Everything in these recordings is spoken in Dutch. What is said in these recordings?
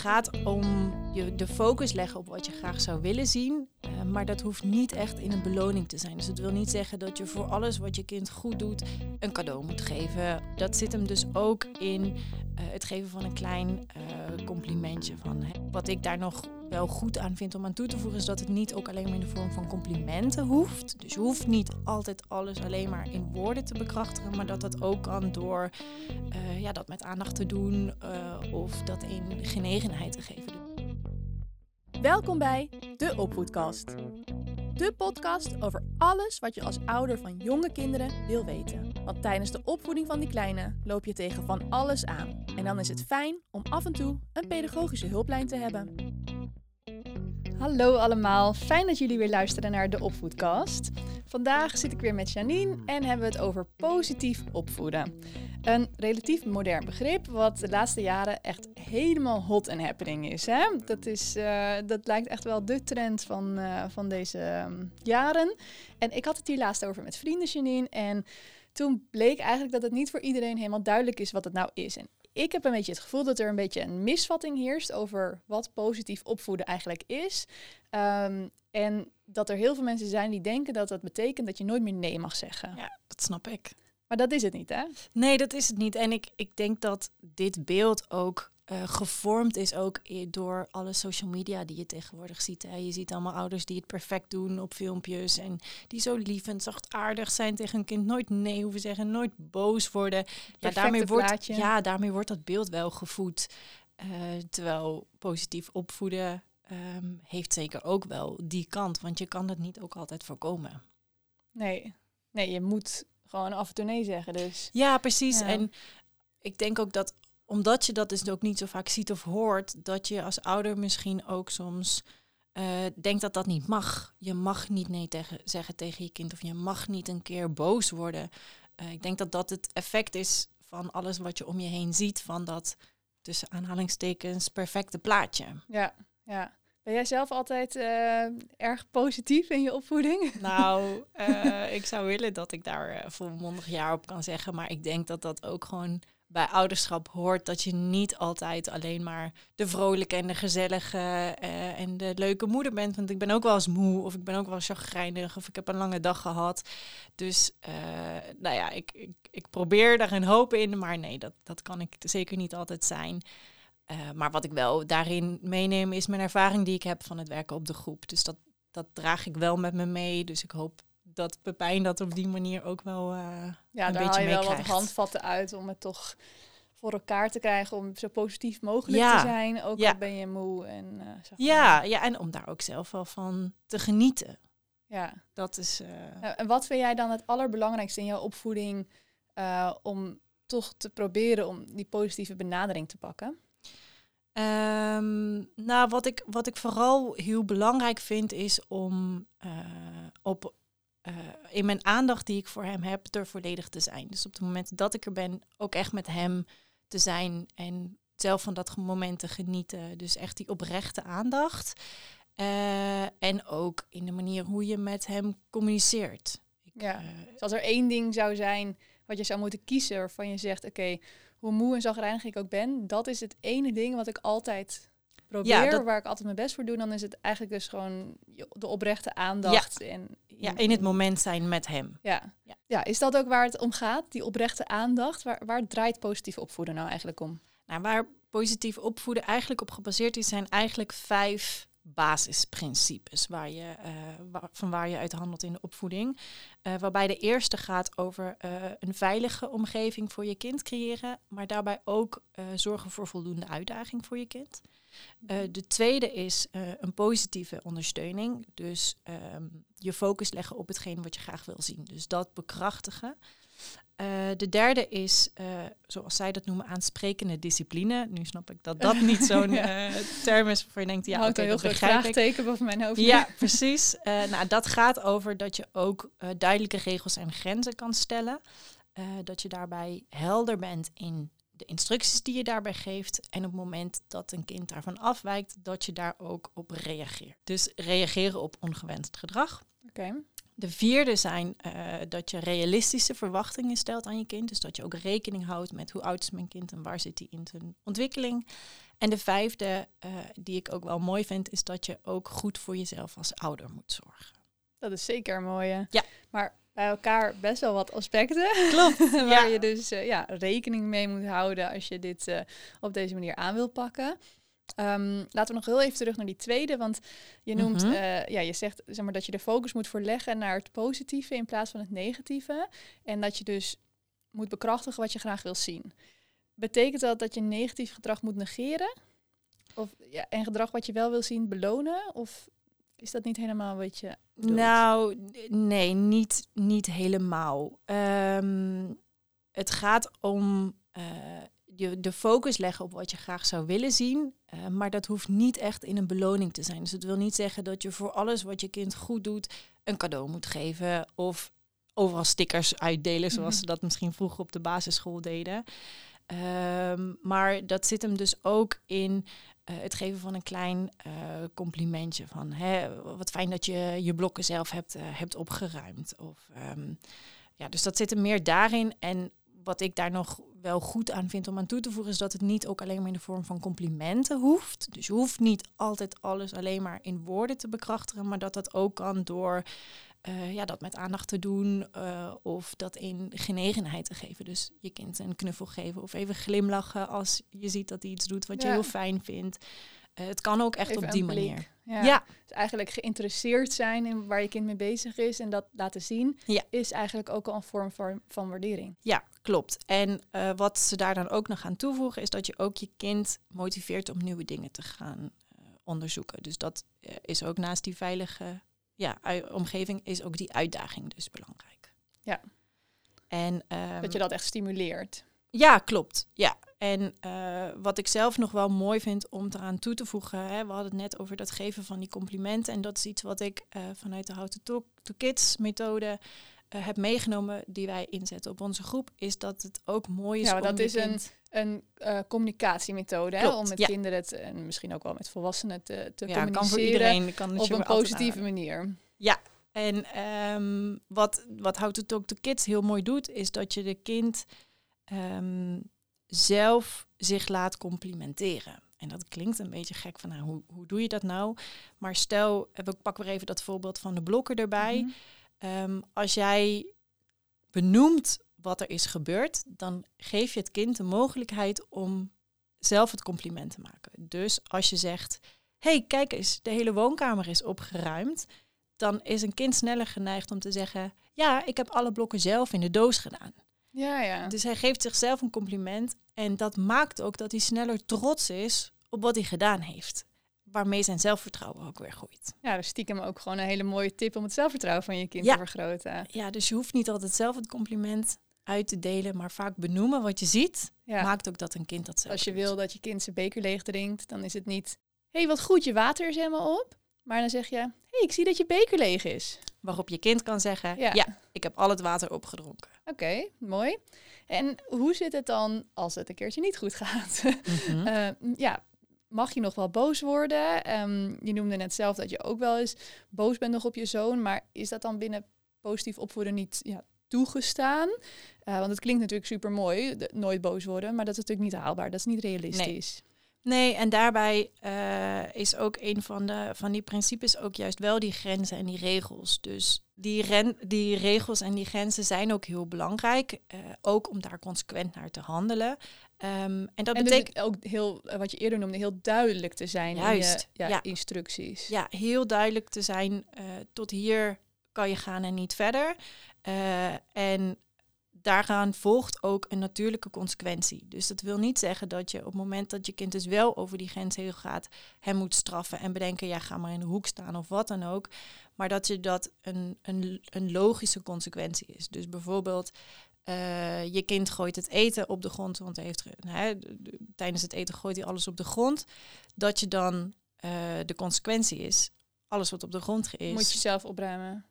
gaat om je de focus leggen op wat je graag zou willen zien. eh, maar dat hoeft niet echt in een beloning te zijn. Dus het wil niet zeggen dat je voor alles wat je kind goed doet een cadeau moet geven. Dat zit hem dus ook in het geven van een klein eh, complimentje. Van. Wat ik daar nog wel goed aan vind om aan toe te voegen, is dat het niet ook alleen maar in de vorm van complimenten hoeft. Dus je hoeft niet altijd alles alleen maar in woorden te bekrachtigen, maar dat dat ook kan door eh, ja, dat met aandacht te doen eh, of dat in genegenheid te geven. Welkom bij de Opvoedkast. De podcast over alles wat je als ouder van jonge kinderen wil weten. Want tijdens de opvoeding van die kleine loop je tegen van alles aan. En dan is het fijn om af en toe een pedagogische hulplijn te hebben. Hallo allemaal, fijn dat jullie weer luisteren naar de Opvoedkast. Vandaag zit ik weer met Janine en hebben we het over positief opvoeden. Een relatief modern begrip wat de laatste jaren echt helemaal hot en happening is. Hè? Dat, is eh, dat lijkt echt wel de trend van, eh, van deze ehm, jaren. En ik had het hier laatst over met vrienden, Janine. En toen bleek eigenlijk dat het niet voor iedereen helemaal duidelijk is wat het nou is. En ik heb een beetje het gevoel dat er een beetje een misvatting heerst over wat positief opvoeden eigenlijk is. Ehm, en dat er heel veel mensen zijn die denken dat dat betekent dat je nooit meer nee mag zeggen. Ja, dat snap ik. Maar dat is het niet, hè? Nee, dat is het niet. En ik, ik denk dat dit beeld ook uh, gevormd is ook door alle social media die je tegenwoordig ziet. Hè. Je ziet allemaal ouders die het perfect doen op filmpjes en die zo lief en zachtaardig zijn tegen hun kind, nooit nee hoeven zeggen, nooit boos worden. Ja daarmee, wordt, ja, daarmee wordt dat beeld wel gevoed. Uh, terwijl positief opvoeden um, heeft zeker ook wel die kant, want je kan dat niet ook altijd voorkomen. Nee, nee je moet gewoon af en toe nee zeggen. Dus. Ja, precies. Ja. En ik denk ook dat omdat je dat dus ook niet zo vaak ziet of hoort, dat je als ouder misschien ook soms uh, denkt dat dat niet mag. Je mag niet nee tegen, zeggen tegen je kind of je mag niet een keer boos worden. Uh, ik denk dat dat het effect is van alles wat je om je heen ziet, van dat tussen aanhalingstekens perfecte plaatje. Ja, ja. Ben jij zelf altijd uh, erg positief in je opvoeding? Nou, ik zou willen dat ik daar volmondig jaar op kan zeggen. Maar ik denk dat dat ook gewoon bij ouderschap hoort. Dat je niet altijd alleen maar de vrolijke en de gezellige en de leuke moeder bent. Want ik ben ook wel eens moe of ik ben ook wel chagrijnig of ik heb een lange dag gehad. Dus nou ja, ik, ik, ik probeer daar een hoop in. Maar nee, dat, dat kan ik zeker niet altijd zijn. Uh, maar wat ik wel daarin meeneem is mijn ervaring die ik heb van het werken op de groep. Dus dat, dat draag ik wel met me mee. Dus ik hoop dat Pepijn dat op die manier ook wel uh, ja, een daar beetje haal je wel wat handvatten uit om het toch voor elkaar te krijgen. Om zo positief mogelijk Ja. te zijn. Ook Ja. al ben je moe. En, uh, zeg maar. Ja, ja, en om daar ook zelf wel van te genieten. ja. Dat is. eh, Nou, En wat vind jij dan het allerbelangrijkste in jouw opvoeding eh, om toch te proberen om die positieve benadering te pakken? Ehm, nou, wat ik, wat ik vooral heel belangrijk vind is om eh, op, eh, in mijn aandacht die ik voor hem heb, er volledig te zijn. Dus op het moment dat ik er ben, ook echt met hem te zijn en zelf van dat moment te genieten. Dus echt die oprechte aandacht. Eh, en ook in de manier hoe je met hem communiceert. Ik, Ja. eh, Dus als er één ding zou zijn wat je zou moeten kiezen waarvan je zegt, oké, hoe moe en zagrijnig ik ook ben, dat is het ene ding wat ik altijd probeer, dat- waar ik altijd mijn best voor doe, dan is het eigenlijk dus gewoon de oprechte aandacht. En, ja, in het moment zijn met hem. Ja. Ja. Ja. is dat ook waar het om gaat, die oprechte aandacht? Waar, waar draait positief opvoeden nou eigenlijk om? Nou, waar positief opvoeden eigenlijk op gebaseerd is, zijn eigenlijk vijf basisprincipes waar je, eh, van waar je uit handelt in de opvoeding. Eh, waarbij de eerste gaat over eh, een veilige omgeving voor je kind creëren, maar daarbij ook eh, zorgen voor voldoende uitdaging voor je kind. Eh, de tweede is eh, een positieve ondersteuning. Dus ehm, je focus leggen op hetgeen wat je graag wil zien. Dus dat bekrachtigen. Eh, de derde is, zoals zij dat noemen, aansprekende discipline. Nu snap ik dat dat niet zo'n Ja. term is waarvan je denkt, ja, oké, een heel dat vraagteken boven mijn hoofd. Ja, precies. Nou, dat gaat over dat je ook duidelijke regels en grenzen kan stellen. Dat je daarbij helder bent in de instructies die je daarbij geeft. En op het moment dat een kind daarvan afwijkt, dat je daar ook op reageert. Dus reageren op ongewenst gedrag. Oké. De vierde zijn eh, dat je realistische verwachtingen stelt aan je kind. Dus dat je ook rekening houdt met hoe oud is mijn kind en waar zit hij in zijn ontwikkeling. En de vijfde, uh, die ik ook wel mooi vind, is dat je ook goed voor jezelf als ouder moet zorgen. Dat is zeker een mooie. Ja. Maar bij elkaar best wel wat aspecten. Klopt. waar ja. je dus uh, ja, rekening mee moet houden als je dit uh, op deze manier aan wil pakken. Um, laten we nog heel even terug naar die tweede, want je noemt, mm -hmm. uh, ja, je zegt zeg maar dat je de focus moet verleggen naar het positieve in plaats van het negatieve. En dat je dus moet bekrachtigen wat je graag wil zien. Betekent dat dat je negatief gedrag moet negeren? Of, ja, en gedrag wat je wel wil zien belonen? Of is dat niet helemaal wat je doet? Nou, nee, niet, niet helemaal. Um, het gaat om uh, je de focus leggen op wat je graag zou willen zien. Uh, maar dat hoeft niet echt in een beloning te zijn. Dus het wil niet zeggen dat je voor alles wat je kind goed doet een cadeau moet geven. Of overal stickers uitdelen, zoals ze dat misschien vroeger op de basisschool deden. Um, maar dat zit hem dus ook in het geven van een klein uh, complimentje. Van hè, wat fijn dat je je blokken zelf hebt, uh, hebt opgeruimd. Of, um, ja, dus dat zit hem meer daarin. En wat ik daar nog wel goed aan vind om aan toe te voegen, is dat het niet ook alleen maar in de vorm van complimenten hoeft. Dus je hoeft niet altijd alles alleen maar in woorden te bekrachtigen, maar dat dat ook kan door uh, ja, dat met aandacht te doen uh, of dat in genegenheid te geven. Dus je kind een knuffel geven of even glimlachen als je ziet dat hij iets doet wat je heel fijn vindt. Uh, het kan ook echt Even op die manier. Ja. Ja. Dus eigenlijk geïnteresseerd zijn in waar je kind mee bezig is en dat laten zien, Ja. is eigenlijk ook al een vorm van, van waardering. Ja, klopt. En eh, wat ze daar dan ook nog aan toevoegen, is dat je ook je kind motiveert om nieuwe dingen te gaan eh, onderzoeken. Dus dat eh, is ook naast die veilige ja, omgeving, is ook die uitdaging dus belangrijk. Ja. En, ehm, dat je dat echt stimuleert. Ja, klopt. Ja. En eh, wat ik zelf nog wel mooi vind om eraan toe te voegen, hè, we hadden het net over dat geven van die complimenten. En dat is iets wat ik eh, vanuit de How to Talk to Kids methode eh, heb meegenomen, die wij inzetten op onze groep, is dat het ook mooi is Ja, om dat is kind- Een eh, communicatiemethode, hè, om met ja. kinderen het, en misschien ook wel met volwassenen te, te ja, kan communiceren voor iedereen kan op een positieve manier. En ehm, wat, wat How to Talk to Kids heel mooi doet, is dat je de kind ehm, zelf zich laat complimenteren. En dat klinkt een beetje gek van, nou, hoe, hoe doe je dat nou? Maar stel, eh, we pakken weer even dat voorbeeld van de blokken erbij. Mhm. Ehm, als jij benoemt wat er is gebeurd, dan geef je het kind de mogelijkheid om zelf het compliment te maken. Dus als je zegt, hey, kijk eens, de hele woonkamer is opgeruimd, dan is een kind sneller geneigd om te zeggen, ja, ik heb alle blokken zelf in de doos gedaan. Ja, ja. Dus hij geeft zichzelf een compliment en dat maakt ook dat hij sneller trots is op wat hij gedaan heeft. Waarmee zijn zelfvertrouwen ook weer groeit. ja, dus stiekem ook gewoon een hele mooie tip om het zelfvertrouwen van je kind Ja. te vergroten. Ja, dus je hoeft niet altijd zelf het compliment uit te delen, maar vaak benoemen wat je ziet, Ja. maakt ook dat een kind dat zelf Als je doet. wil dat je kind zijn beker leeg drinkt, dan is het niet... Hé, hey, wat goed, je water is helemaal op. Maar dan zeg je, hé, hey, ik zie dat je beker leeg is. Waarop je kind kan zeggen, Ja. ja, ik heb al het water opgedronken. Oké, mooi. En hoe zit het dan als het een keertje niet goed gaat? Mhm. Eh, ja, mag je nog wel boos worden? Ehm, je noemde net zelf dat je ook wel eens boos bent nog op je zoon. Maar is dat dan binnen positief opvoeden niet ja, toegestaan? Eh, want het klinkt natuurlijk super mooi, nooit boos worden. Maar dat is natuurlijk niet haalbaar. Dat is niet realistisch. Nee, en daarbij eh, is ook een van, de, van die principes ook juist wel die grenzen en die regels. Dus die, ren, die regels en die grenzen zijn ook heel belangrijk. eh, ook om daar consequent naar te handelen. Ehm, en dat en betekent dus ook heel, wat je eerder noemde, heel duidelijk te zijn Juist, in je ja, ja. instructies. ja, heel duidelijk te zijn, tot hier kan je gaan en niet verder. Eh, en daaraan volgt ook een natuurlijke consequentie. Dus dat wil niet zeggen dat je op het moment dat je kind dus wel over die grens heen gaat, hem moet straffen en bedenken, ja, ga maar in de hoek staan of wat dan ook. Maar dat je dat een, een, een logische consequentie is. Dus bijvoorbeeld, eh, je kind gooit het eten op de grond, want hij heeft, tijdens het eten gooit hij alles op de grond. Dat je dan eh, de consequentie is, alles wat op de grond is. Moet je zelf opruimen.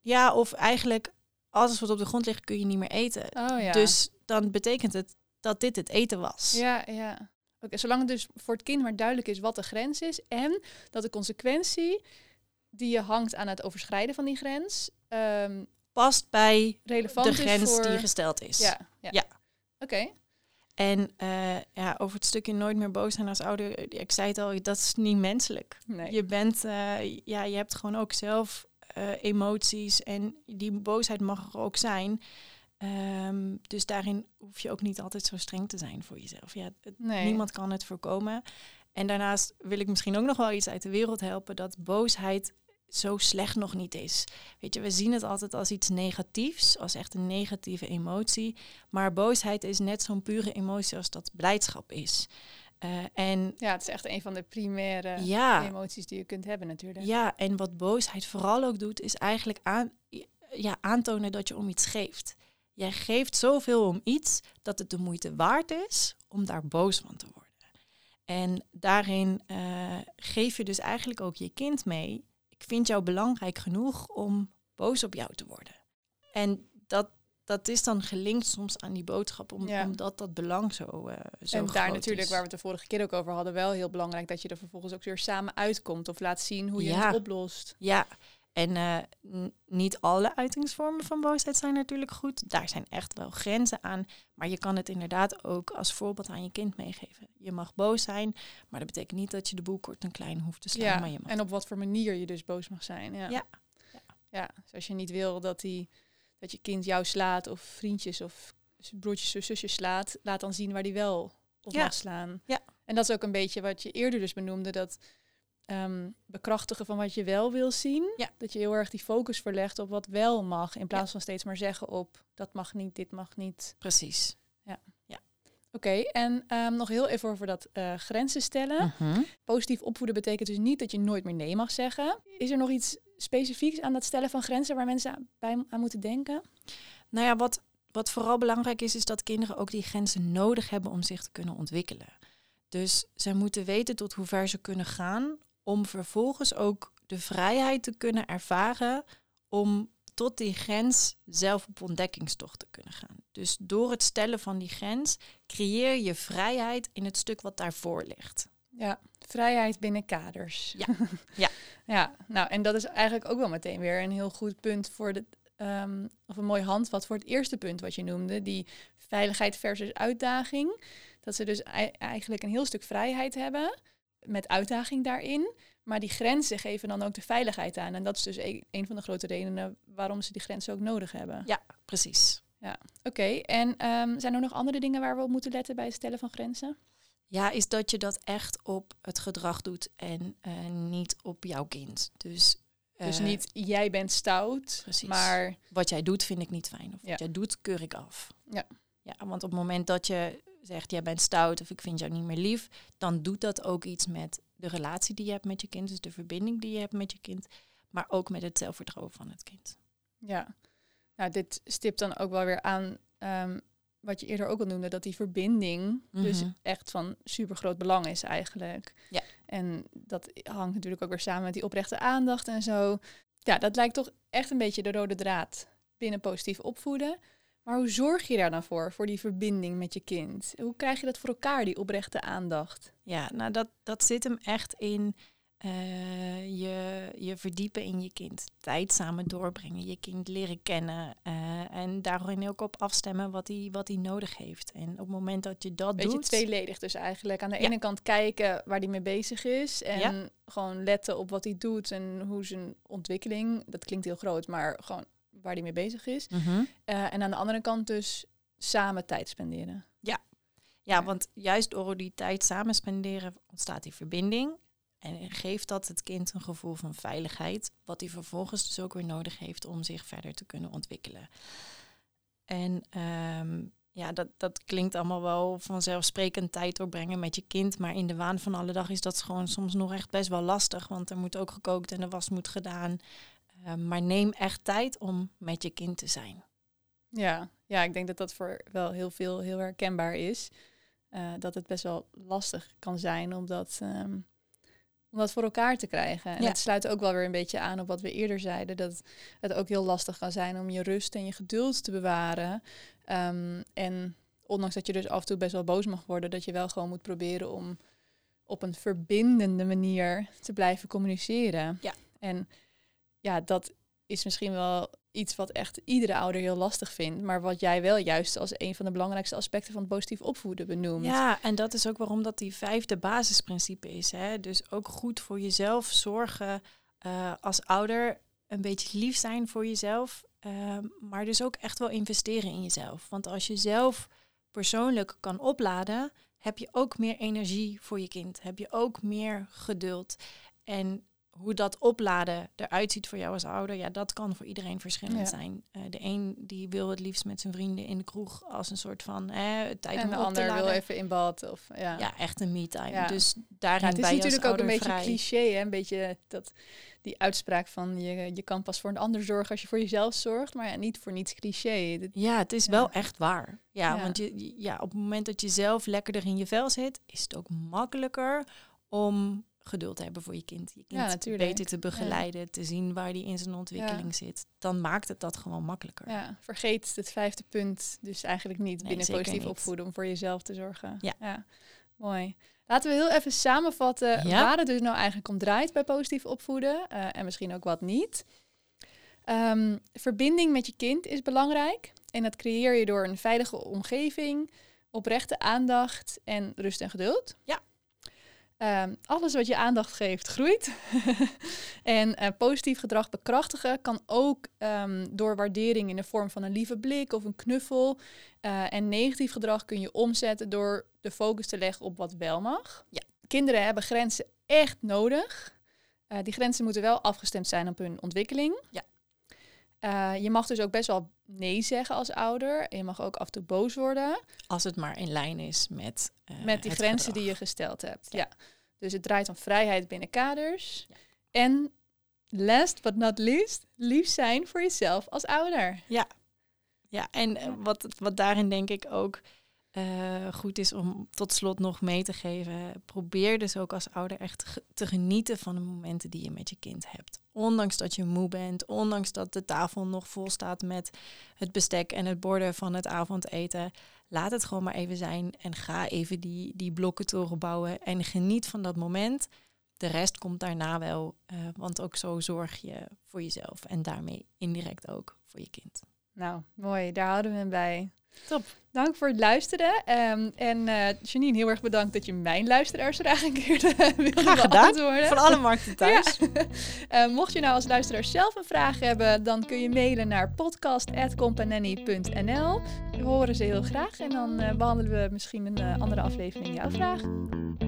Ja, of eigenlijk alles wat op de grond ligt kun je niet meer eten. Oh ja. Dus dan betekent het dat dit het eten was. Ja, ja. Oké, zolang het dus voor het kind maar duidelijk is wat de grens is en dat de consequentie die je hangt aan het overschrijden van die grens ehm, Past bij relevant de grens voor... die gesteld is. Ja, ja. Ja. Oké. En uh, ja, over het stukje nooit meer boos zijn als ouder, ik zei het al, dat is niet menselijk. Nee. Je bent, uh, ja, je hebt gewoon ook zelf uh, emoties en die boosheid mag er ook zijn. Um, dus daarin hoef je ook niet altijd zo streng te zijn voor jezelf. Ja, het, Nee. Niemand kan het voorkomen. En daarnaast wil ik misschien ook nog wel iets uit de wereld helpen dat boosheid zo slecht nog niet is. Weet je, we zien het altijd als iets negatiefs, als echt een negatieve emotie. Maar boosheid is net zo'n pure emotie als dat blijdschap is. Uh, en Ja, het is echt een van de primaire ja, emoties die je kunt hebben natuurlijk. ja, en wat boosheid vooral ook doet, is eigenlijk aan, ja, aantonen dat je om iets geeft. Jij geeft zoveel om iets dat het de moeite waard is om daar boos van te worden. En daarin uh, geef je dus eigenlijk ook je kind mee. Ik vind jou belangrijk genoeg om boos op jou te worden. En dat, dat is dan gelinkt soms aan die boodschap, om, Ja. omdat dat belang zo, uh, zo en daar natuurlijk, is. waar we het de vorige keer ook over hadden, wel heel belangrijk dat je er vervolgens ook weer samen uitkomt of laat zien hoe je Ja. het oplost. Ja, en uh, niet alle uitingsvormen van boosheid zijn natuurlijk goed. Daar zijn echt wel grenzen aan. Maar je kan het inderdaad ook als voorbeeld aan je kind meegeven. Je mag boos zijn, maar dat betekent niet dat je de boel kort en klein hoeft te slaan. Ja, maar je mag en op wat voor manier je dus boos mag zijn. Ja. Ja. ja. ja. Dus als je niet wil dat, die, dat je kind jou slaat of vriendjes of broertjes of zusjes slaat, laat dan zien waar die wel op Ja. mag slaan. Ja. En dat is ook een beetje wat je eerder dus benoemde, dat um, bekrachtigen van wat je wel wil zien. Ja. Dat je heel erg die focus verlegt op wat wel mag, in plaats van steeds maar zeggen op dat mag niet, dit mag niet. Precies. Oké, en um, nog heel even over dat uh, grenzen stellen. Mhm. Positief opvoeden betekent dus niet dat je nooit meer nee mag zeggen. Is er nog iets specifieks aan dat stellen van grenzen waar mensen bij, aan moeten denken? Nou ja, wat, wat vooral belangrijk is, is dat kinderen ook die grenzen nodig hebben om zich te kunnen ontwikkelen. Dus zij moeten weten tot hoe ver ze kunnen gaan om vervolgens ook de vrijheid te kunnen ervaren om tot die grens zelf op ontdekkingstocht te kunnen gaan. Dus door het stellen van die grens creëer je vrijheid in het stuk wat daarvoor ligt. Ja, vrijheid binnen kaders. Ja. Ja. ja, nou en dat is eigenlijk ook wel meteen weer een heel goed punt voor de, um, of een mooi handvat voor het eerste punt wat je noemde, die veiligheid versus uitdaging. Dat ze dus eigenlijk een heel stuk vrijheid hebben met uitdaging daarin. Maar die grenzen geven dan ook de veiligheid aan. En dat is dus een, een van de grote redenen waarom ze die grenzen ook nodig hebben. Ja, precies. Ja, oké. Okay. En um, zijn er nog andere dingen waar we op moeten letten bij het stellen van grenzen? Ja, is dat je dat echt op het gedrag doet en uh, niet op jouw kind. Dus, uh, dus niet jij bent stout, precies. maar wat jij doet vind ik niet fijn. Of ja. wat jij doet keur ik af. Ja. Ja, want op het moment dat je zegt jij bent stout of ik vind jou niet meer lief, dan doet dat ook iets met de relatie die je hebt met je kind, dus de verbinding die je hebt met je kind, maar ook met het zelfvertrouwen van het kind. Ja, nou dit stipt dan ook wel weer aan um, wat je eerder ook al noemde, dat die verbinding mm -hmm. dus echt van super groot belang is eigenlijk. Ja. En dat hangt natuurlijk ook weer samen met die oprechte aandacht en zo. Ja, dat lijkt toch echt een beetje de rode draad binnen positief opvoeden. Maar hoe zorg je daar dan voor, voor die verbinding met je kind? Hoe krijg je dat voor elkaar, die oprechte aandacht? Ja, nou dat, dat zit hem echt in uh, je, je verdiepen in je kind. Tijd samen doorbrengen, je kind leren kennen uh, en daarin ook op afstemmen wat hij wat hij nodig heeft. En op het moment dat je dat Beetje doet... tweeledig dus eigenlijk. Aan de Ja. ene kant kijken waar hij mee bezig is en Ja. gewoon letten op wat hij doet en hoe zijn ontwikkeling, dat klinkt heel groot, maar gewoon waar hij mee bezig is. Mhm. Uh, en aan de andere kant dus samen tijd spenderen. Ja, want juist door die tijd samen spenderen ontstaat die verbinding. En geeft dat het kind een gevoel van veiligheid, wat hij vervolgens dus ook weer nodig heeft om zich verder te kunnen ontwikkelen. En um, ja, dat, dat klinkt allemaal wel vanzelfsprekend tijd doorbrengen met je kind, maar in de waan van alle dag is dat gewoon soms nog echt best wel lastig, want er moet ook gekookt en de was moet gedaan. Uh, maar neem echt tijd om met je kind te zijn. Ja, ja, ik denk dat dat voor wel heel veel heel herkenbaar is. Uh, dat het best wel lastig kan zijn om dat, um, om dat voor elkaar te krijgen. En Ja. het sluit ook wel weer een beetje aan op wat we eerder zeiden. Dat het ook heel lastig kan zijn om je rust en je geduld te bewaren. Um, en ondanks dat je dus af en toe best wel boos mag worden, dat je wel gewoon moet proberen om op een verbindende manier te blijven communiceren. Ja. En ja, dat is misschien wel iets wat echt iedere ouder heel lastig vindt, maar wat jij wel juist als een van de belangrijkste aspecten van het positief opvoeden benoemt. Ja, en dat is ook waarom dat die vijfde basisprincipe is. Hè? Dus ook goed voor jezelf zorgen uh, als ouder, een beetje lief zijn voor jezelf, uh, maar dus ook echt wel investeren in jezelf. Want als je zelf persoonlijk kan opladen, heb je ook meer energie voor je kind. Heb je ook meer geduld. En hoe dat opladen eruit ziet voor jou als ouder, ja, dat kan voor iedereen verschillend zijn. Uh, de een die wil het liefst met zijn vrienden in de kroeg als een soort van tijd en om de op ander te laden. wil even in bad. Of, ja. Ja, echt een me-time. Ja. Dus daarin Ja, het is natuurlijk ook een beetje vrij. cliché, hè? een beetje dat, die uitspraak van je, je kan pas voor een ander zorgen als je voor jezelf zorgt, maar ja, niet voor niets cliché. Ja, het is wel echt waar. Ja, want je, je- ja, op het moment dat je zelf lekkerder in je vel zit, is het ook makkelijker om geduld hebben voor je kind. Je kind Ja, natuurlijk. beter te begeleiden, te zien waar die in zijn ontwikkeling zit. Dan maakt het dat gewoon makkelijker. Ja, vergeet het vijfde punt dus eigenlijk niet Nee, binnen positief niet. opvoeden om voor jezelf te zorgen. Ja. mooi. Laten we heel even samenvatten waar het dus nou eigenlijk om draait bij positief opvoeden eh, en misschien ook wat niet. Ehm, verbinding met je kind is belangrijk en dat creëer je door een veilige omgeving, oprechte aandacht en rust en geduld. Ja. Ehm, alles wat je aandacht geeft, groeit. en eh, positief gedrag bekrachtigen kan ook ehm, door waardering in de vorm van een lieve blik of een knuffel. Eh, en negatief gedrag kun je omzetten door de focus te leggen op wat wel mag. Ja. Kinderen hebben grenzen echt nodig. Eh, die grenzen moeten wel afgestemd zijn op hun ontwikkeling. Ja. Eh, je mag dus ook best wel nee zeggen als ouder. En je mag ook af en toe boos worden. Als het maar in lijn is met, eh, Met die grenzen gedrag. die je gesteld hebt. Ja. Ja. Dus het draait om vrijheid binnen kaders. Ja. En last but not least, lief zijn voor jezelf als ouder. Ja, en eh, wat, wat daarin denk ik ook eh, goed is om tot slot nog mee te geven. Probeer dus ook als ouder echt te genieten van de momenten die je met je kind hebt. Ondanks dat je moe bent, ondanks dat de tafel nog vol staat met het bestek en het borden van het avondeten. Laat het gewoon maar even zijn en ga even die, die blokkentoren bouwen en geniet van dat moment. De rest komt daarna wel, eh, want ook zo zorg je voor jezelf en daarmee indirect ook voor je kind. Nou, mooi. Daar houden we hem bij. Top. Dank voor het luisteren. Ehm, en eh Janine, heel erg bedankt dat je mijn luisteraarsvraag een keer eh, wilde Graag gedaan. beantwoorden. Van alle markten thuis. Ja. Eh, mocht je nou als luisteraar zelf een vraag hebben, dan kun je mailen naar podcast.companany.nl. We horen ze heel graag en dan eh, behandelen we misschien een andere aflevering jouw vraag.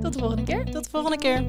Tot de volgende keer. Tot de volgende keer.